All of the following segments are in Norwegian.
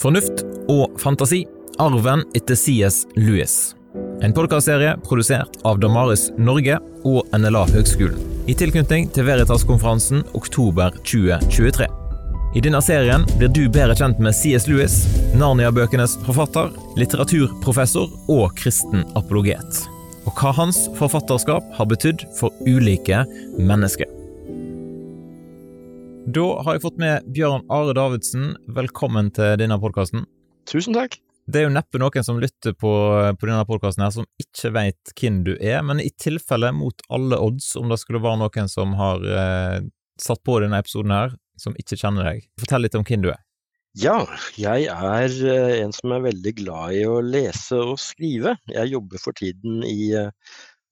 Fornuft og fantasi arven etter CS Lewis. En podkastserie produsert av Damaris Norge og NLA Høgskolen. I tilknytning til Veritas-konferansen oktober 2023. I denne serien blir du bedre kjent med CS Lewis, Narnia-bøkenes forfatter, litteraturprofessor og kristen apologet. Og hva hans forfatterskap har betydd for ulike mennesker. Da har jeg fått med Bjørn Are Davidsen. Velkommen til denne podkasten. Tusen takk. Det er jo neppe noen som lytter på, på denne podkasten som ikke vet hvem du er, men i tilfelle mot alle odds, om det skulle være noen som har eh, satt på denne episoden her, som ikke kjenner deg, fortell litt om hvem du er. Ja, jeg er eh, en som er veldig glad i å lese og skrive. Jeg jobber for tiden i eh,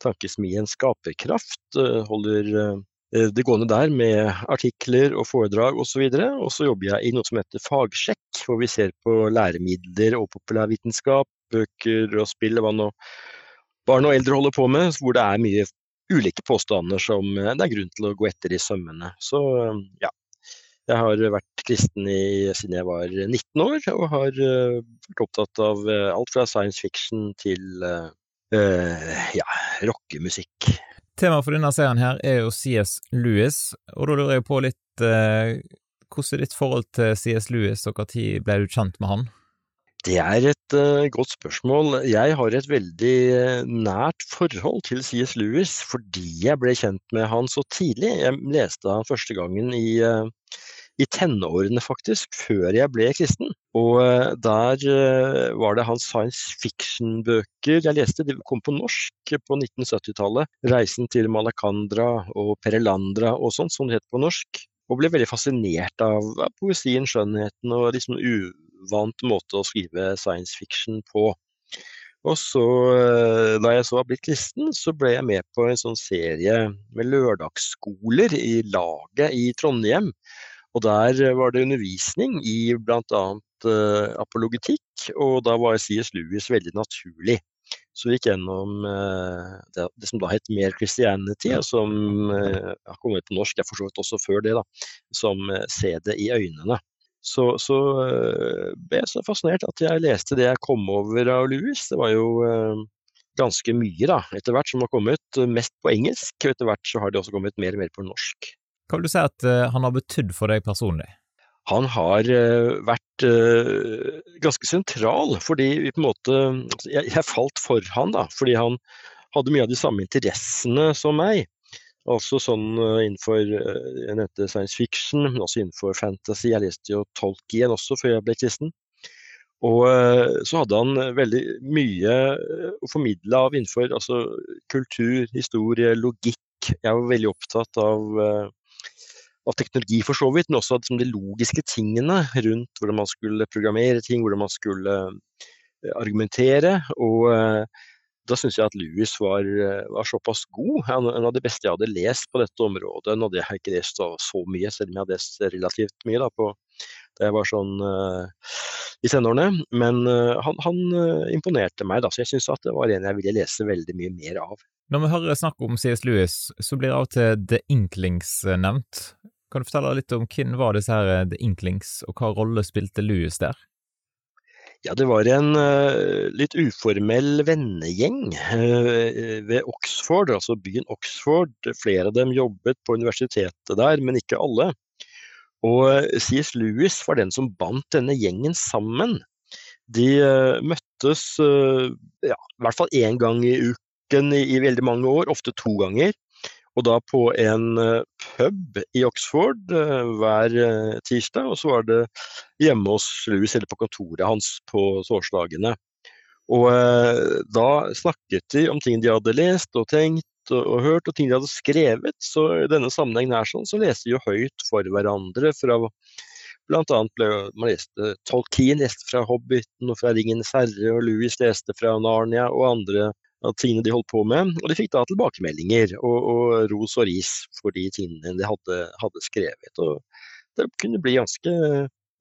tankesmien Skaperkraft. eh, Holder det gående der med artikler og foredrag osv. Og, så og så jobber jeg i noe som heter Fagsjekk, hvor vi ser på læremidler og populærvitenskap, bøker og spill, hva nå barn og eldre holder på med, hvor det er mye ulike påstander som det er grunn til å gå etter i sømmene. Så ja. Jeg har vært kristen i, siden jeg var 19 år, og har vært opptatt av alt fra science fiction til uh, ja, rockemusikk. Temaet for denne serien her er jo CS Lewis, og da lurer jeg på litt hvordan er ditt forhold til CS Lewis, og når ble du kjent med han? Det er et godt spørsmål. Jeg har et veldig nært forhold til CS Lewis fordi jeg ble kjent med han så tidlig. Jeg leste han første gangen i i tenårene, faktisk, før jeg ble kristen. Og der var det hans science fiction-bøker jeg leste. De kom på norsk på 1970-tallet. 'Reisen til Malacandra' og 'Perelandra' og sånn, som det het på norsk. Og ble veldig fascinert av, poesien, skjønnheten og liksom uvant måte å skrive science fiction på. Og så, da jeg så var blitt kristen, så ble jeg med på en sånn serie med lørdagsskoler i laget i Trondheim. Og der var det undervisning i bl.a. Uh, apologetikk, og da var C.S. Lewis veldig naturlig. Så vi gikk gjennom uh, det, det, som da het Mer Christianity, som uh, har kommet på norsk, jeg for så vidt også før det, da, som Se det i øynene. Så, så ble jeg så fascinert at jeg leste det jeg kom over av Lewis. Det var jo ganske mye da, etter hvert som har kommet, mest på engelsk. Etter hvert så har det også kommet mer og mer på norsk. Hva vil du si at uh, han har betydd for deg personlig? Han har uh, vært uh, ganske sentral, fordi vi på en måte jeg, falt for han da, fordi han hadde mye av de samme interessene som meg. Altså sånn innenfor jeg nevnte science fiction, men også innenfor fantasy. Jeg leste jo Tolkien også før jeg ble kristen. Og så hadde han veldig mye å formidle av innenfor altså, kultur, historie, logikk. Jeg var veldig opptatt av av teknologi for så vidt, men også liksom, de logiske tingene rundt hvordan man skulle programmere ting, hvordan man skulle uh, argumentere. Og uh, da syns jeg at Louis var, uh, var såpass god. En, av de beste jeg hadde lest på dette området. Nå hadde jeg ikke lest så, mye, selv om jeg hadde lest relativt mye da, på, da jeg var sånn i tenårene. Men han, han imponerte meg, da, så jeg syns det var en jeg ville lese veldig mye mer av. Når vi hører snakk om C.S. Lewis, så blir av og til The Inklings nevnt. Kan du fortelle litt om hvem var disse her The Inklings, og hva rolle spilte Louis der? Ja, det var en uh, litt uformell vennegjeng uh, ved Oxford, altså byen Oxford. Flere av dem jobbet på universitetet der, men ikke alle. Og uh, C.S. Lewis var den som bandt denne gjengen sammen. De møttes ja, i hvert fall én gang i uken i, i veldig mange år, ofte to ganger. Og da på en eh, pub i Oxford eh, hver eh, tirsdag, og så var det hjemme hos Louis eller på kontoret hans på torsdagene. Og da snakket de om ting de hadde lest og tenkt og, og, hørt, og ting de hadde skrevet. Så i denne sammenhengen her sånn, så leste de jo høyt for hverandre. fra annet ble man leste Tolkien leste fra Hobbiten og fra Ringenes herre, og Louis leste fra Narnia og andre av tingene de holdt på med. Og de fikk da tilbakemeldinger og, og ros og ris for de tingene de hadde, hadde skrevet. Og det kunne bli ganske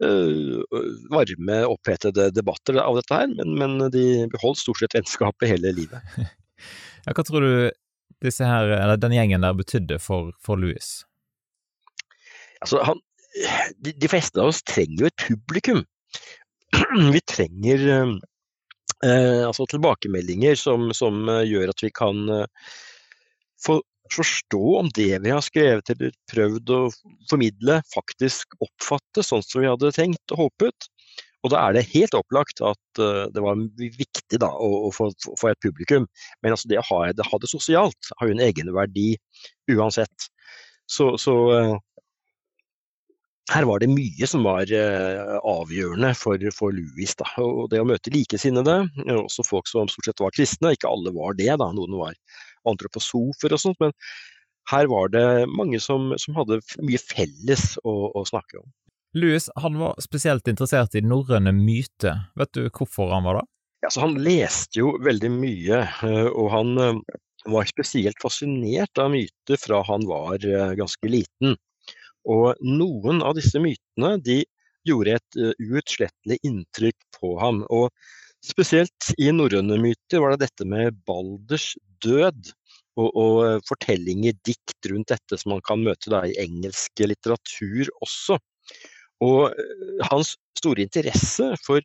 uh, varme, opphetede debatter av dette her, men, men, de beholdt stort sett vennskapet hele livet. ja, hva tror du her, eller den gjengen der betydde for, for Louis? Altså, han, de, de, fleste av oss trenger jo et publikum. vi trenger eh, altså tilbakemeldinger som, som, gjør at vi kan få forstå om det vi har skrevet eller prøvd å formidle, faktisk oppfattes sånn som vi hadde tenkt og håpet. Og da er det helt opplagt at det var viktig da, å, å få, et publikum. Men altså det å ha det, ha det sosialt har jo en egenverdi uansett. Så, så her var det mye som var uh, avgjørende for, for Louis. Da. Og det å møte likesinnede, også folk som stort sett var kristne, ikke alle var det, da. noen var antroposofer og sånt, men her var det mange som, som hadde mye felles å, å snakke om. Louis han var spesielt interessert i norrøne myter. Vet du hvorfor han var det? Ja, han leste jo veldig mye, eh, og han eh, var spesielt fascinert av myter fra han var eh, ganske liten. Og noen av disse mytene de gjorde et uutslettelig inntrykk på ham. Og spesielt i norrøne myter var det dette med Balders død og, og fortellinger, dikt rundt dette som man kan møte da, i engelsk litteratur også. Og eh, hans store interesse for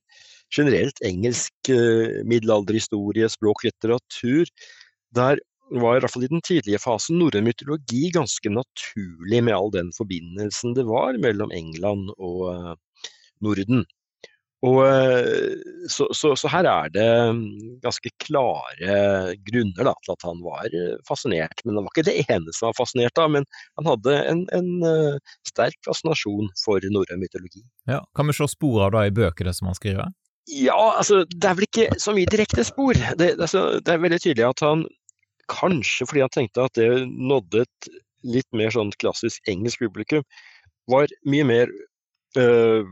generelt engelsk eh, middelalderhistorie, språk, litteratur, der var i hvert fall i den tidlige fasen norrøn mytologi ganske naturlig med all den forbindelsen det var mellom England og eh, Norden. Og, eh, så, så, så, her er det mm, ganske klare grunner da, til at han var eh, fascinert. Men han var ikke det eneste han var fascinert av, men han hadde en, en sterk fascinasjon for norrøn mytologi. Ja, Kan vi se spor av det i bøkene som han skriver? Ja, altså det er vel ikke så mye direkte spor. Det, altså, det er veldig tydelig at han kanskje fordi han tenkte at det nådde et litt mer sånn klassisk engelsk publikum, var mye mer øh,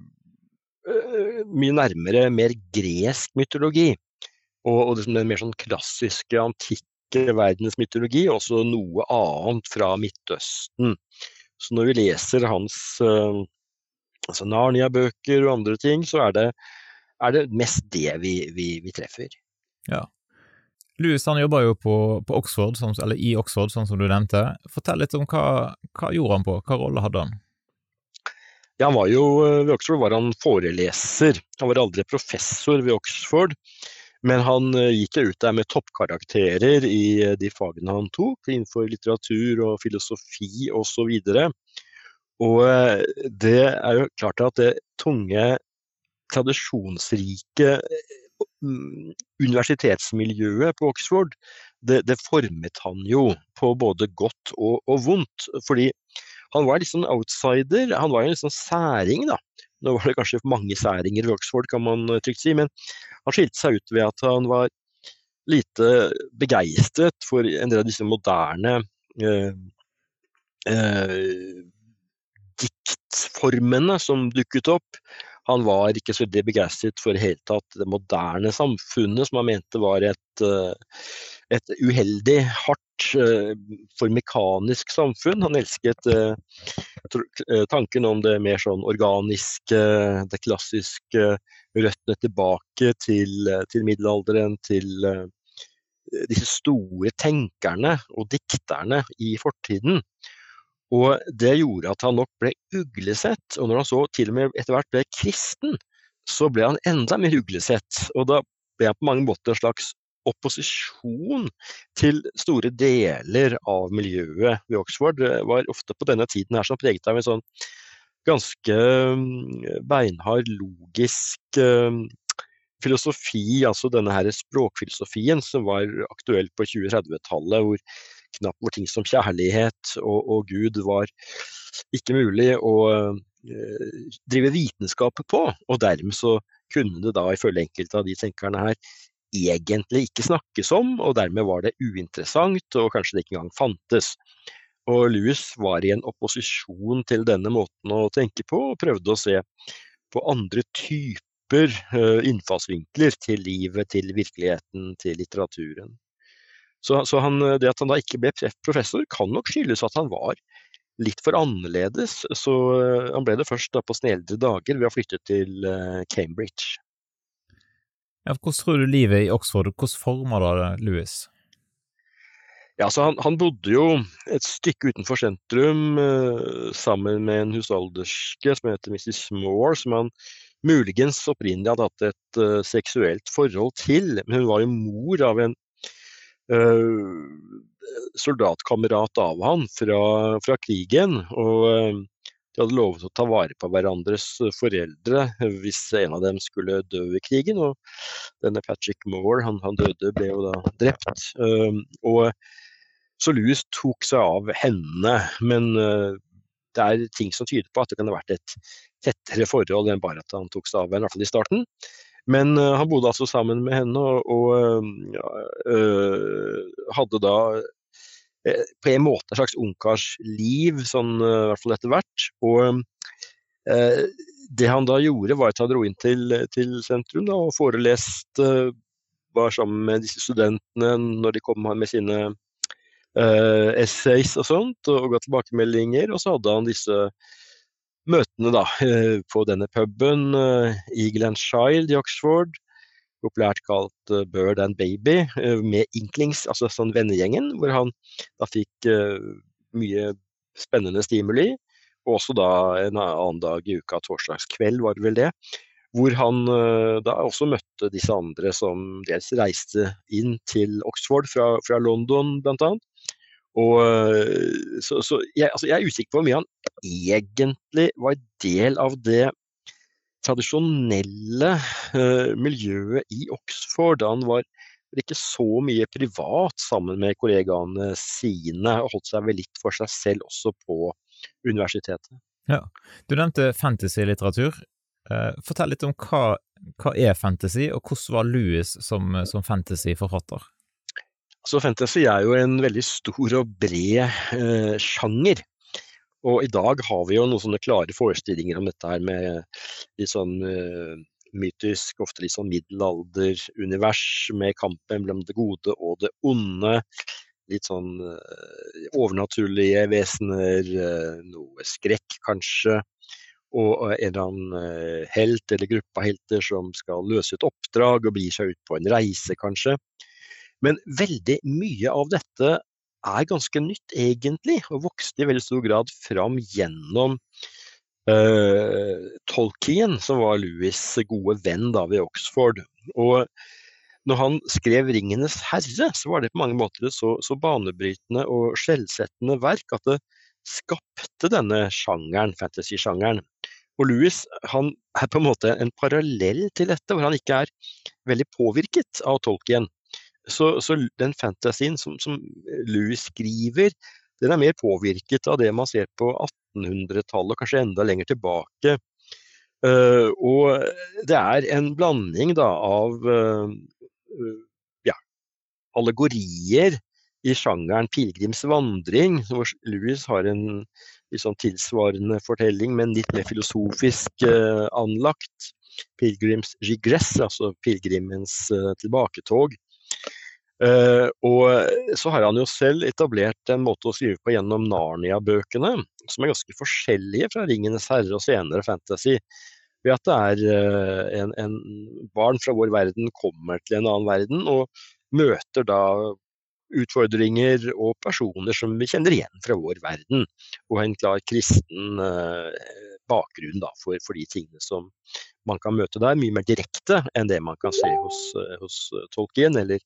Eh, mye nærmere mer gresk mytologi. Og, og liksom den mer sånn klassiske, antikke verdensmytologi, også noe annet fra Midtøsten. Så når vi leser hans øh, altså Narnia-bøker og andre ting, så er det, er det mest det vi, vi, vi, treffer. Ja. Louis han jobba jo på, på Oxford, som, eller i Oxford, sånn som du nevnte. Fortell litt om hva, hva gjorde han på, hva rolle hadde han? Ja, han var jo, eh, ved Oxford var han foreleser. Han var aldri professor ved Oxford. Men han eh, gikk ut der med toppkarakterer i eh, de fagene han tok, innenfor litteratur og filosofi osv. Og, og det er jo klart at det tunge, tradisjonsrike universitetsmiljøet på Oxford, det, det, formet han jo på både godt og, og vondt. Fordi han var litt sånn outsider. Han var jo en sånn særing, da. Nå var det kanskje mange særinger i Oxford, kan man eh, trygt si, men han skilte seg ut ved at han var lite begeistret for en del av disse moderne eh, eh, diktformene som dukket opp. Han var ikke så veldig begeistret for helt tatt det moderne samfunnet, som han mente var et, eh, et uheldig, hardt, eh, for mekanisk samfunn. Han elsket eh, tanken om det mer sånn organiske, det klassiske, røttene tilbake til, til middelalderen, til disse store tenkerne og dikterne i fortiden. Og det gjorde at han nok ble uglesett, og når han så til og med etter hvert ble kristen, så ble han enda mer uglesett. Og da ble han på mange måter en slags opposisjon til store deler av miljøet ved Oxford. Det var ofte på denne tiden her som preget av en sånn ganske mm, beinhard, logisk mm, filosofi, altså denne her språkfilosofien som var aktuell på 2030-tallet, hvor knapt hvor ting som kjærlighet og, og, Gud var ikke mulig å eh, drive vitenskap på. Og dermed så kunne det da ifølge enkelte av de tenkerne her egentlig ikke snakkes om, og dermed var det uinteressant, og kanskje det ikke engang fantes. Og Louis var i en opposisjon til denne måten å tenke på, og prøvde å se på andre typer uh, innfallsvinkler til livet, til virkeligheten, til litteraturen. Så, så han, det at han da ikke ble professor, kan nok skyldes at han var litt for annerledes. Så eh, han ble det først da på sine eldre dager ved å flytte til eh, Cambridge. Ja, hvordan tror du livet i Oxford, hvordan forma det Louis? Ja, så han, han, bodde jo et stykke utenfor sentrum sammen med en husholderske som heter Mrs. Moore, som han muligens opprinnelig hadde hatt et uh, seksuelt forhold til. Men hun var jo mor av en soldatkamerat av han fra, fra krigen. Og uh, de hadde lovet å ta vare på hverandres foreldre hvis en av dem skulle dø i krigen. Og denne Patrick Moore, han, han døde, ble jo da drept. og så Louis tok seg av henne. Men det er ting som tyder på at det kan ha vært et tettere forhold enn bare at han tok seg av henne, i hvert fall i starten. Men uh, han bodde altså sammen med henne og, og uh, hadde da på en måte et slags ungkarsliv, sånn i hvert fall etter hvert. Og det han da gjorde, var at han dro inn til, til sentrum da, og foreleste, var sammen med disse studentene når de kom med sine uh, essays og sånt, og ga tilbakemeldinger. Og så hadde han disse møtene da, uh, på denne puben, uh, Eagle and Child i Oxford, populært kalt uh, Bird and Baby, med Inklings, altså sånn vennegjengen, hvor han da fikk mye spennende stimuli. Og også da en annen dag i uka, torsdagskveld var det vel det, hvor han da også møtte disse andre som dels reiste inn til Oxford fra, fra London bl.a. Og, eh, så, så jeg, altså jeg, er usikker på hvor mye han egentlig var del av det tradisjonelle uh, miljøet i Oxford. Han var ikke så mye privat sammen med kollegaene sine, og holdt seg vel litt for seg selv også på universitetet. Ja, Du nevnte fantasy-litteratur. Uh, fortell litt om hva, hva er fantasy, og hvordan var Louis som, som fantasy-forfatter? Så fantasy er jo en veldig stor og bred eh, sjanger. Og i dag har vi jo noen sånne klare forestillinger om dette her med litt sånn eh, mytisk, ofte litt sånn middelalderunivers med kampen mellom det gode og det onde. Litt sånn eh, overnaturlige vesener, eh, noe skrekk kanskje. Og en eller annen eh, helt eller gruppe av helter som skal løse et oppdrag og begir seg ut på en reise, kanskje. Men veldig mye av dette er ganske nytt, egentlig, og vokste i veldig stor grad fram gjennom uh, Tolkien, som var Louis' gode venn da ved Oxford. Og når han skrev 'Ringenes herre', så var det på mange måter så, så banebrytende og skjellsettende verk at det skapte denne sjangeren, fantasy-sjangeren. Og Louis han er på en måte en parallell til dette, hvor han ikke er veldig påvirket av Tolkien. Så, så den fantasien som, som Louis skriver, den er mer påvirket av det man ser på 1800-tallet, kanskje enda lenger tilbake. Uh, og det er en blanding da, av uh, ja, allegorier i sjangeren pilegrims vandring, hvor Louis har en sånn tilsvarende fortelling, men litt mer filosofisk uh, anlagt. Pilgrims regress, altså pilegrimens tilbaketog. Uh, og så har han jo selv etablert en måte å skrive på gjennom Narnia-bøkene, som er ganske forskjellige fra 'Ringenes herre' og senere fantasy. Ved at det er uh, en, en, barn fra vår verden kommer til en annen verden og møter da utfordringer og personer som vi kjenner igjen fra vår verden. Og en klar kristen uh, bakgrunn da, for, for, de tingene som man kan møte der, mye mer direkte enn det man kan se hos, hos Tolkien eller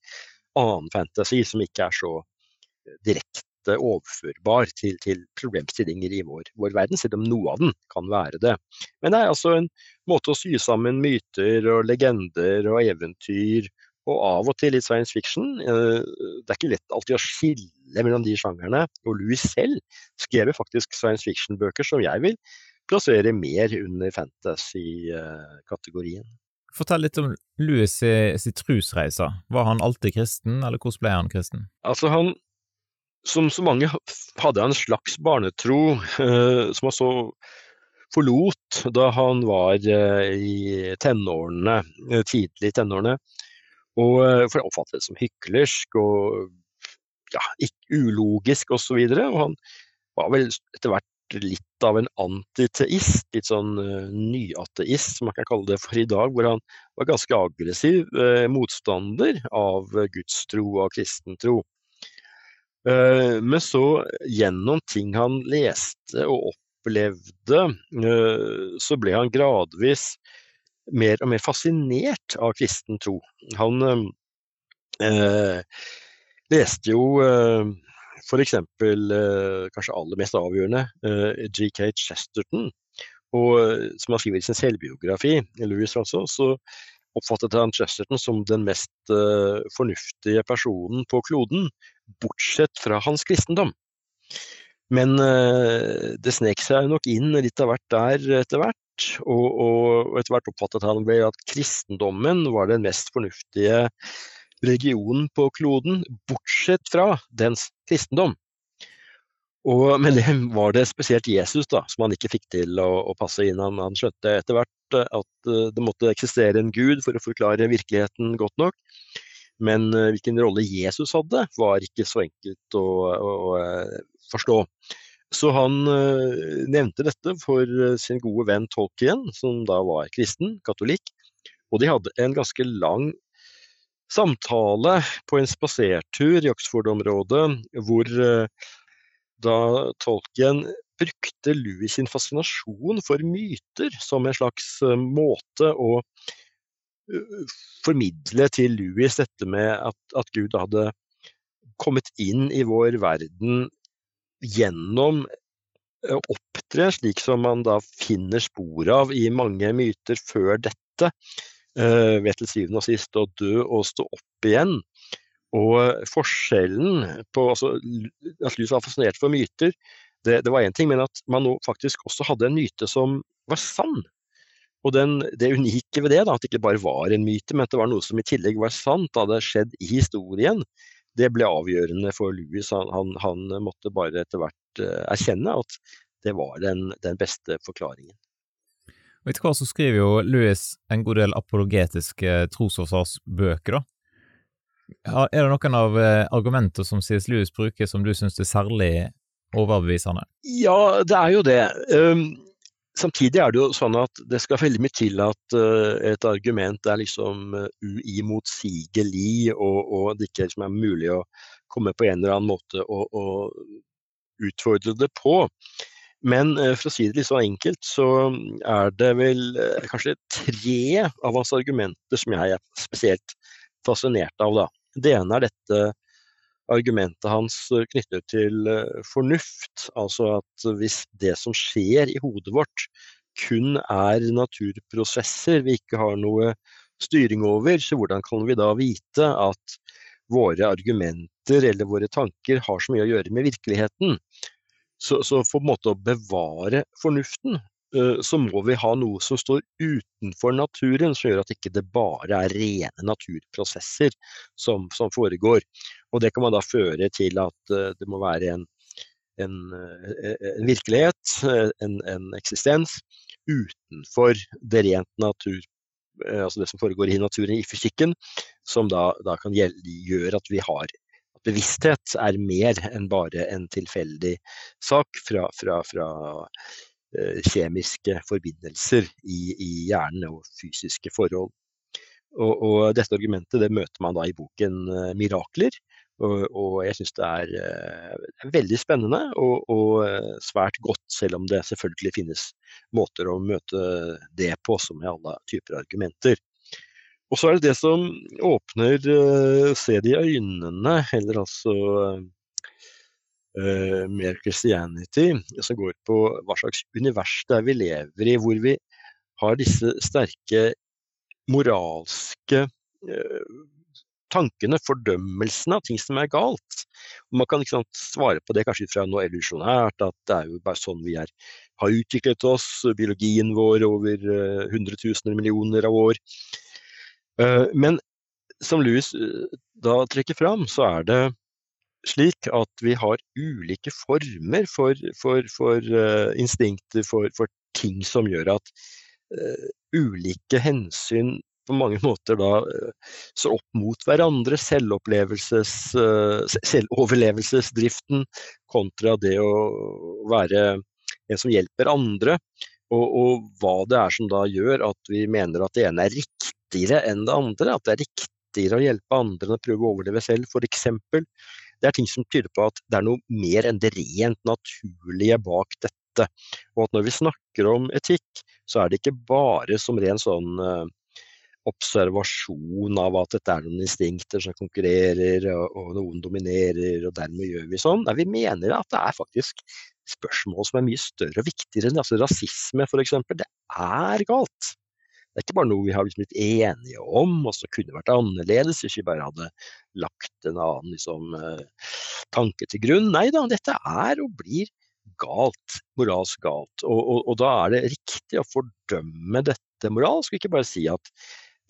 annen fantasy som ikke er så eh, direkte overførbar til, til problemstillinger i vår, vår, verden, selv om noe av den kan være det. Men det er altså en måte å sy sammen myter og legender og eventyr, og av og til litt science fiction. Eh, det er ikke lett alltid å skille mellom de sjangerne. Og Louis selv skrev faktisk science fiction-bøker som jeg vil plassere mer under fantasy-kategorien. Fortell litt om Louis sin trosreise. Var han alltid kristen, eller hvordan ble han kristen? Altså han, som så mange, hadde en slags barnetro eh, som han så forlot da han var eh, i tenårene, eh, tidlig i tenårene. Og, eh, for han oppfattet det som hyklersk og ja, ulogisk osv. Og, så og han var vel etter hvert litt av en antiteist, litt sånn uh, nyateist, som man kan kalle det for i dag, hvor han var ganske aggressiv uh, motstander av uh, gudstro og kristentro. Uh, men så, gjennom ting han leste og opplevde, så ble han gradvis mer og mer fascinert av kristen tro. Han eh, leste jo eh, f.eks. Eh, kanskje aller mest avgjørende eh, G.K. Chesterton, og, som han skriver i sin selvbiografi, Louis altså, så oppfattet han Chesterton som den mest fornuftige personen på kloden, bortsett fra hans kristendom. Men det snek seg nok inn litt av hvert der etter hvert. Og, og etter hvert oppfattet han vel at kristendommen var den mest fornuftige religionen på kloden, bortsett fra dens kristendom. Og, men det var det spesielt Jesus da, som han ikke fikk til å, å passe inn. Han, han skjønte etter hvert at uh, det måtte eksistere en gud for å forklare virkeligheten godt nok. Men uh, hvilken rolle Jesus hadde, var ikke så enkelt å, å, uh, forstå. Så han nevnte dette for sin gode venn Tolkien, som da var kristen, katolikk. Og de hadde en ganske lang samtale på en spasertur i Oxford-området, hvor da Tolkien brukte Louis sin fascinasjon for myter som en slags måte å formidle til Louis dette med at, at Gud hadde kommet inn i vår verden gjennom å opptre slik som man da finner spor av i mange myter før dette, ved til syvende og sist å dø og stå opp igjen. Og forskjellen på altså, At Louis var fascinert for myter, det, det var én ting, men at man nå faktisk også hadde en myte som var sann. Og den, det unike ved det, da, at det ikke bare var en myte, men at det var noe som i tillegg var sant, hadde skjedd i historien, det ble avgjørende for Louis. Han, han, han måtte bare etter hvert uh, erkjenne at det var den, den beste forklaringen. Og etter hva så skriver jo Louis en god del apologetiske trosårsaksbøker, da. Er det noen av argumentene argumenter som C.S. Lewis bruker som du syns er særlig overbevisende? Ja, det er jo det. Um, samtidig er det jo sånn at det skal veldig mye til at uh, et argument er liksom uh, uimotsigelig, og, og, det ikke liksom er mulig å komme på en eller annen måte og, og utfordre det på. Men uh, for å si det litt så enkelt, så er det vel kanskje tre av hans argumenter som jeg er spesielt fascinert av. Da. Det ene er dette argumentet hans knyttet til eh, fornuft. Altså at hvis det som skjer i hodet vårt kun er naturprosesser vi ikke har noe styring over, så hvordan kan vi da vite at våre argumenter eller våre tanker har så mye å gjøre med virkeligheten? Så, så for en måte å bevare fornuften, Eh, så må vi ha noe som står utenfor naturen, som gjør at ikke det bare er rene naturprosesser som, som foregår. Og Det kan man da føre til at eh, det må være en, en, eh, en virkelighet, en, en, eksistens, utenfor det rent natur, altså det som foregår i naturen, i fysikken, som da, da kan gjøre at vi har bevissthet er mer enn bare en tilfeldig sak fra, fra, fra Eh, kjemiske forbindelser i, i, hjernen og fysiske forhold. Og, og, dette argumentet det møter man da i boken uh, 'Mirakler'. Og, og jeg syns det er uh, veldig spennende og, og, svært godt, selv om det selvfølgelig finnes måter å møte det på, som med alle typer argumenter. Og så er det det som åpner uh, se det i øynene, eller altså uh, mer Christianity, som går på hva slags univers det er vi lever i, hvor vi har disse sterke moralske uh, tankene, fordømmelsene av ting som er galt. Og man kan sant, svare på det kanskje fra noe evolusjonært, at det er jo bare sånn vi er, har utviklet oss, biologien vår over uh, hundretusener, millioner av år. Uh, men som Louis uh, da trekker fram, så er det slik at vi har ulike former for, for, for uh, instinkter, for, for, ting som gjør at ulike hensyn på mange måter da står opp mot hverandre. Selvoverlevelsesdriften kontra det å være en som hjelper andre. Og, og, hva det er som da gjør at vi mener at det ene er riktigere enn det andre. At det er riktigere å hjelpe andre enn å prøve å overleve selv, f.eks det er ting som tyder på at det er noe mer enn det rent naturlige bak dette. Og at når vi snakker om etikk, så er det ikke bare som ren sånn uh, observasjon av at dette er noen instinkter som konkurrerer, og, noen dominerer, og dermed gjør vi sånn. Nei, vi mener at det er faktisk spørsmål som er mye større og viktigere enn altså rasisme f.eks. Det er galt. Det er ikke bare noe vi har blitt enige om, og som kunne vært annerledes hvis vi bare hadde lagt en annen liksom, eh, tanke til grunn. Nei da, dette er og blir galt. Moralsk galt. Og, og, og da er det riktig å fordømme dette moralsk, ikke bare si at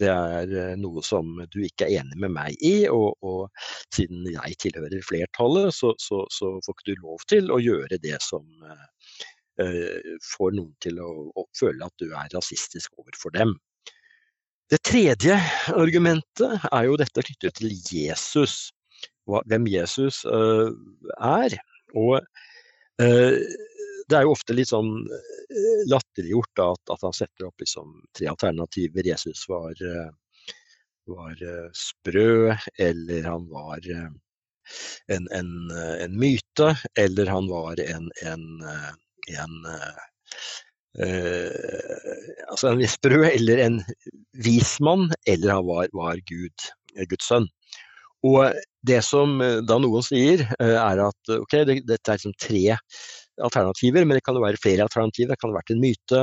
det er eh, noe som du ikke er enig med meg i, og, og siden jeg tilhører flertallet, så, så, så, får ikke du lov til å gjøre det som uh, får noen til å, å, føle at du er rasistisk overfor dem. Det tredje argumentet er jo dette knyttet til Jesus, hvem Jesus uh, er. Og uh, det er jo ofte litt sånn eh, latterliggjort at, at, han setter opp liksom tre alternativer. Jesus var, eh, var eh, sprø, eller han var en, en, en, myte, eller han var en, en, en uh, altså en sprø eller en vismann, eller han var, var Gud, Guds sønn. Og det som da noen sier, er at ok, det, dette er liksom tre alternativer, men det kan jo være flere alternativer. Det kan ha vært en myte,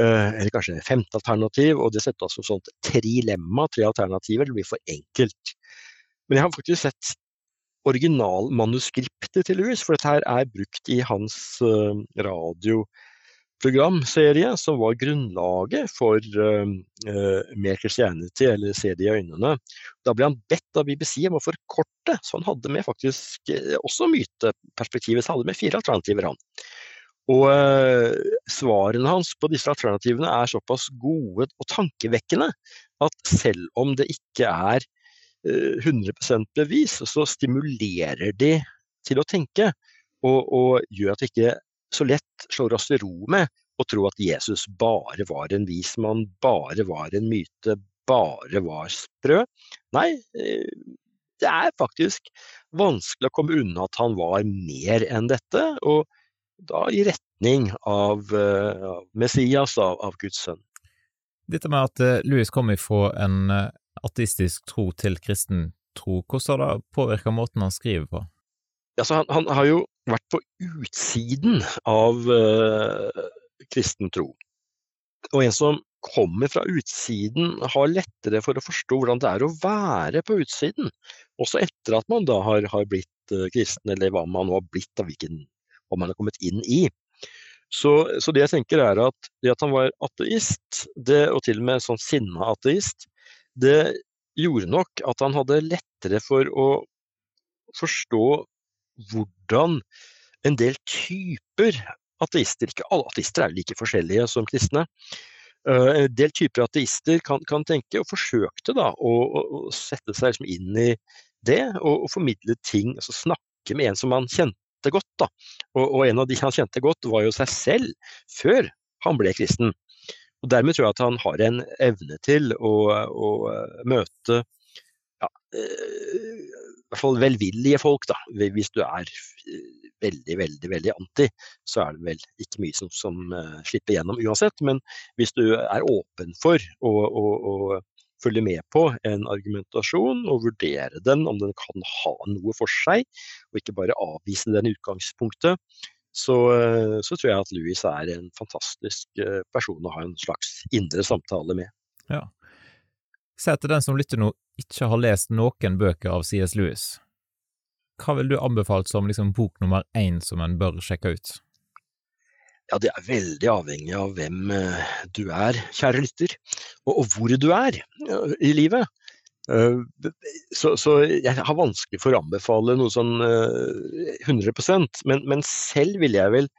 eh, eller kanskje et femte alternativ. Og det setter altså sånt trilemma, tre alternativer. Det blir for enkelt. Men jeg har faktisk sett originalmanuskriptet til Lewis, for dette her er brukt i hans uh, radio som var grunnlaget for uh, uh, Mer Christianity, eller Se det i øynene. Da ble han bedt av BBC om å forkorte, så han hadde med faktisk også myteperspektivet. Så han hadde med fire alternativer, han. Og svarene hans på disse alternativene er såpass gode og tankevekkende at selv om det ikke er 100% bevis, så stimulerer de til å tenke. Og, og gjør at vi ikke så lett slår oss til ro med å tro at Jesus bare var en vis mann, bare var en myte, bare var sprø. Nei, eh, det er faktisk vanskelig å komme unna at han var mer enn dette, og da i retning av, uh, Messias, av, Guds sønn. Dette med at Louis kom ifra en ateistisk tro til kristen tro, hvordan har det påvirka måten han skriver på? Altså, han, han, har jo vært på utsiden av uh, kristen tro. Og en som kommer fra utsiden, har lettere for å forstå hvordan det er å være på utsiden. Også etter at man da har, har blitt uh, kristen, eller hva man nå har blitt, av hvilken, hva man har kommet inn i. Så, så, det jeg tenker er at det at han var ateist, det, og til og med sånn sinna ateist, det gjorde nok at han hadde lettere for å forstå hvordan en del typer ateister, ikke alle ateister er like forskjellige som kristne, eh, en del typer ateister kan, kan tenke, og forsøkte da å, å sette seg liksom inn i det, og, og, formidle ting, altså snakke med en som han kjente godt. da. Og, og, en av de han kjente godt, var jo seg selv, før han ble kristen. Og Dermed tror jeg at han har en evne til å, å møte ja, eh, i hvert fall velvillige folk, da. Hvis du er eh, veldig, veldig veldig anti, så er det vel ikke mye som, som slipper gjennom uansett. Men hvis du er åpen for å, å, å, følge med på en argumentasjon og vurdere den, om den kan ha noe for seg, og ikke bare avvise den i utgangspunktet, så, uh, så, tror jeg at Louis er en fantastisk uh, person å ha en slags indre samtale med. Ja. Se til den som lytter nå ikke har lest noen bøker av CS Lewis. Hva vil du anbefale som liksom bok nummer én som en bør sjekke ut? Ja, Det er veldig avhengig av hvem eh, du er, kjære lytter, og, og hvor du er i livet. Eh, så, så, jeg har vanskelig for å anbefale noe sånn 100 eh, men, men selv ville jeg vel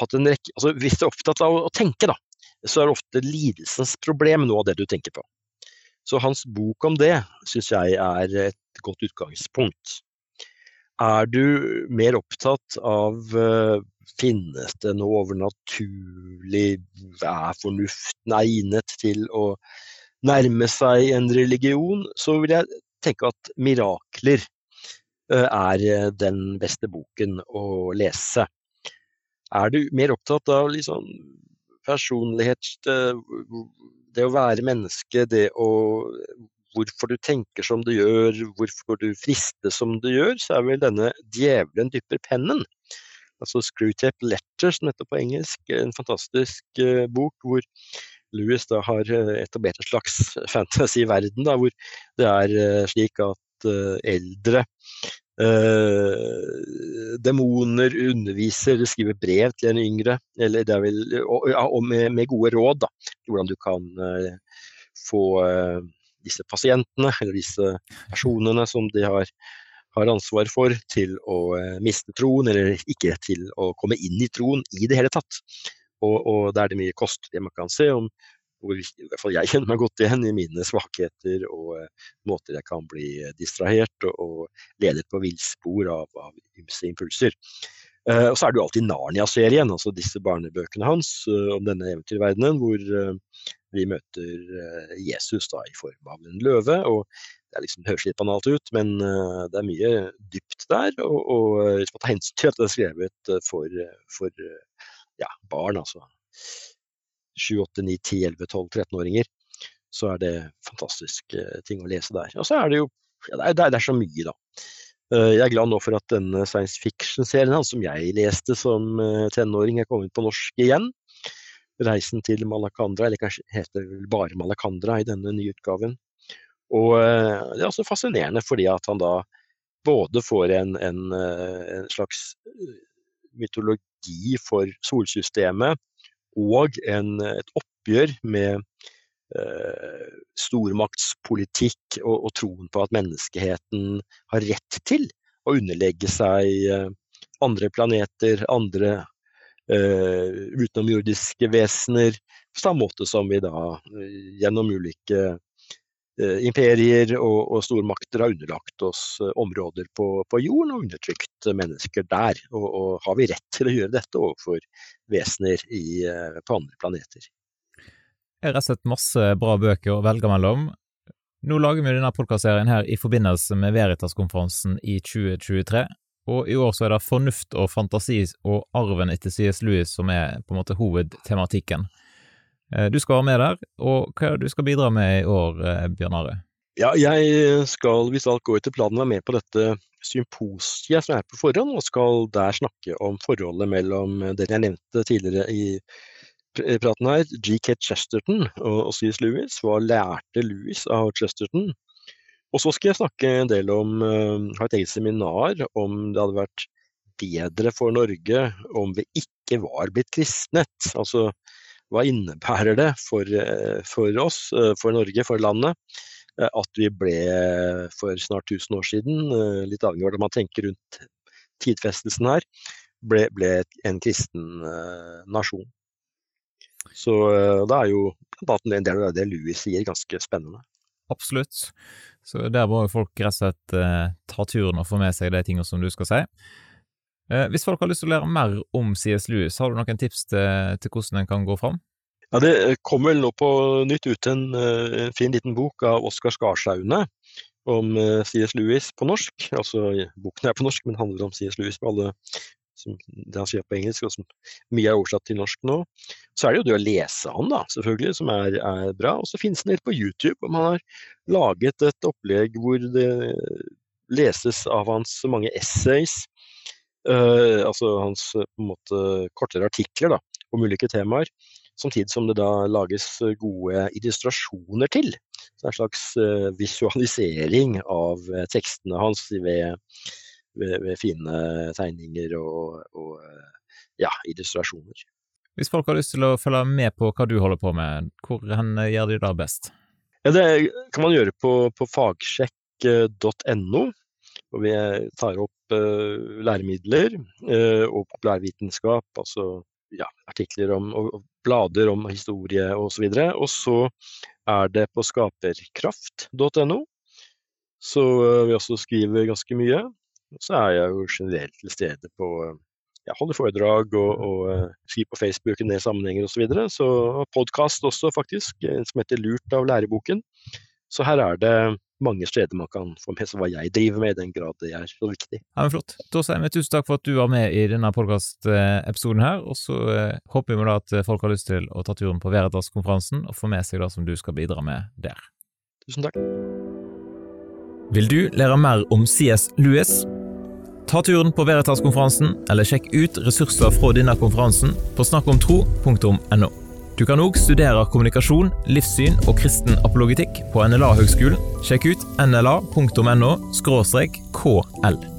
hatt en rekke altså Hvis du er opptatt av å tenke, da, så er det ofte lidelsens problem noe av det du tenker på. Så hans bok om det syns jeg er et godt utgangspunkt. Er du mer opptatt av uh, finnes det noe overnaturlig, er fornuften egnet til å nærme seg en religion, så vil jeg tenke at mirakler er den beste boken å lese. Er du mer opptatt av liksom personlighet, det å være menneske, det å hvorfor du tenker som du gjør, hvorfor du frister som du gjør, så er vel denne 'Djevelen dypper pennen'. Altså 'Screwtape Letter', som heter på engelsk. En fantastisk bok hvor Louis da har etablert en slags fantasy-verden, hvor det er uh, slik at uh, eldre Uh, demoner underviser, skriver brev til en yngre, eller det er vel, og, og med, med, gode råd da, hvordan du kan uh, få uh, disse pasientene, eller disse personene som de har, har ansvar for, til å miste troen, eller ikke til å komme inn i troen i det hele tatt. Og, og er det mye kostelig man kan se om hvor i hvert fall jeg kjenner meg godt igjen i mine svakheter og uh, måter jeg kan bli distrahert og, og ledet på villspor av, av ymse impulser. Uh, og så er det jo alltid Narnia-serien, altså disse barnebøkene hans uh, om denne eventyrverdenen, hvor vi møter Jesus da i form av en løve. og Det liksom, høres litt banalt ut, men det er mye dypt der. Og, og man tar hensyn til at det er skrevet for, for ja, barn, altså 7, 8, 9, 10, 11, 12, 13-åringer, så er det fantastisk eh, ting å lese der. Og så er det jo ja, det, er, det, er, så mye, da. Eh, jeg er glad nå for at denne science fiction-serien som jeg leste som eh, tenåring, er kommet på norsk igjen. 'Reisen til Malakandra', eller kanskje heter det bare Malakandra i denne nye utgaven. Og det er også fascinerende fordi at han da både får en, en, en slags mytologi for solsystemet, og en, et oppgjør med eh, stormaktspolitikk og, og, troen på at menneskeheten har rett til å underlegge seg eh, andre planeter, andre eh, utenomjordiske vesener, på samme måte som vi da eh, gjennom ulike imperier og, og, stormakter har underlagt oss eh, områder på, på jorden og undertrykt mennesker der. Og, og, har vi rett til å gjøre dette overfor vesener i, eh, på andre planeter? Jeg har sett masse bra bøker å velge mellom. Nå lager vi denne podkastserien her i forbindelse med Veritas-konferansen i 2023. Og i år så er det fornuft og fantasi og arven etter C.S. Lewis som er på en måte hovedtematikken. Eh, du skal være med der, og hva er det du skal bidra med i år, eh, Bjørn Are? Ja, jeg skal, hvis alt går etter planen, være med på dette symposiet som er på forhånd, og skal der snakke om forholdet mellom den jeg nevnte tidligere i praten her, GK Chesterton og C.S. Lewis. Hva lærte Lewis av Chesterton? Og så skal jeg snakke en del om, eh, ha et eget seminar om det hadde vært bedre for Norge om vi ikke var blitt kristnet. Altså hva innebærer det for, eh, for, oss, eh, for Norge, for landet, eh, at vi ble for snart 1000 år siden, litt avhengig av hvordan man tenker rundt tidfestelsen her, ble, ble en kristen nasjon. Så da er jo en del av det Louis sier, ganske spennende. Absolutt. Så der må folk rett og slett ta turen og få med seg de tingene som du skal si. Eh, hvis folk har lyst til å lære mer om CS Lewis, har du noen tips til, til hvordan en kan gå fram? Ja, Det kommer vel nå på nytt ut en, eh, en fin liten bok av Oskar Skarsaune om eh, CS Lewis på norsk. Altså, Boken er på norsk, men handler om CS Lewis med alle som det han sier på engelsk, og som mye er oversatt til norsk nå. Så er det jo det å lese han, da, selvfølgelig, som er, er bra. Og så finnes den helt på YouTube. om han har laget et opplegg hvor det leses av hans mange essays altså hans på en måte kortere artikler da, om ulike temaer. Samtidig som det da lages gode illustrasjoner til. Så en slags visualisering av tekstene hans ved, ved, ved, fine tegninger og, og ja, illustrasjoner. Hvis folk har lyst til å følge med på hva du holder på med, hvor gjør de det best? Ja, det kan man gjøre på, på fagsjekk.no. Og vi tar opp uh, læremidler uh, og populærvitenskap, altså ja, artikler om, og, blader om historie osv. Og, og så er det på skaperkraft.no, så uh, vi også skriver ganske mye. Og så er jeg jo generelt til stede på jeg holder foredrag og, og skriver på Facebook i en del sammenhenger osv. Så, videre. så podkast også, faktisk, som heter Lurt av læreboken. Så her er det mange steder man kan få med seg hva jeg driver med, i den grad det er så viktig. Ja, men Flott. Da sier vi tusen takk for at du var med i denne podkastepisoden her, og så eh, håper vi da at folk har lyst til å ta turen på Veritas-konferansen og få med seg det som du skal bidra med der. Tusen takk. Vil du lære mer om CS Lewis? Ta turen på Veritas-konferansen, eller sjekk ut ressurser fra denne konferansen på snakkomtro.no. Du kan òg studere kommunikasjon, livssyn og kristen apologitikk på NLA-høgskolen. Sjekk ut nla.no kl.